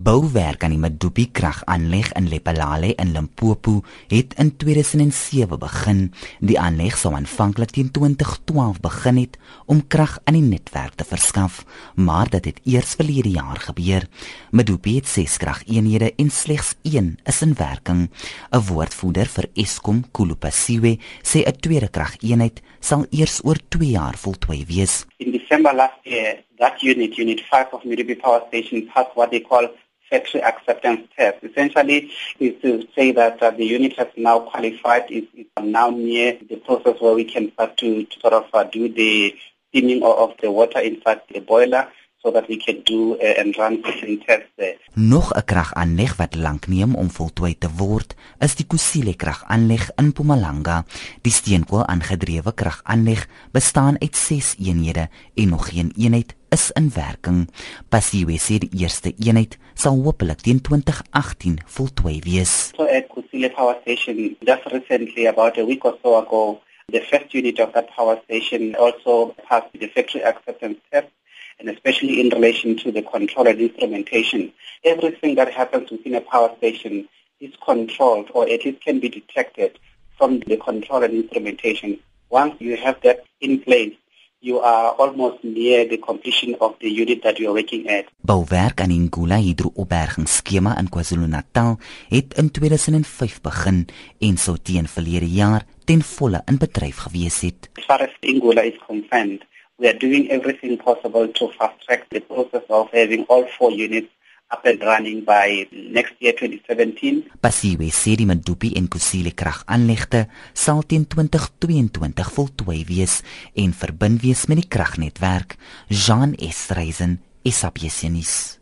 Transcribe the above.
Bouwerk aan die Medupi kragaanleg in Lephalale in Limpopo het in 2007 begin. Die aanleg sou aanvanklik teen 2012 begin het om krag aan die netwerk te verskaf, maar dit het eers verlede jaar gebeur. Medupi het ses krageenhede en slegs een is in werking. 'n Woordvoerder vir Eskom, Kulupasiwe, sê 'n tweede krageenheid sal eers oor 2 jaar voltooi wees. In December last year, that unit, unit 5 of Medupi Power Station, passed what they call factory acceptance test. Essentially, is to say that uh, the unit has now qualified, is, is now near the process where we can start to, to sort of uh, do the steaming of the water inside the boiler so that we can do uh, and run certain tests there. Nog 'n kragaanleg wat lank neem om voltooi te word, is die Kusile kragaanleg in Mpumalanga. Die steenkool aangedrewe kragaanleg bestaan uit 6 eenhede en nog geen eenheid is in werking. Passiwe sê die eerste eenheid sal hopelik teen 2018 voltooi wees. So at Kusile Power Station just recently about a week or so ago the first unit of that power station also passed the factory acceptance test and especially in relation to the control and instrumentation. Everything that happens within a power station is controlled or at least can be detected from the control and instrumentation. Once you have that in place, you are almost near the completion of the unit that you are working at. Bouwerk aan Ingula hidroopbergingsskema in KwaZulu-Natal het in 2005 begin en sou teen verlede jaar ten volle in bedryf gewees het. As far as Ingula is concerned, we are doing everything possible to fast track the process of having all four units up and running by next year 2017. Pasiwe sê die Medupi en Kusile kragaanlegte sal teen 2022 voltooi wees en verbind wees met die kragnetwerk. Jean Estreisen, SABC nuus.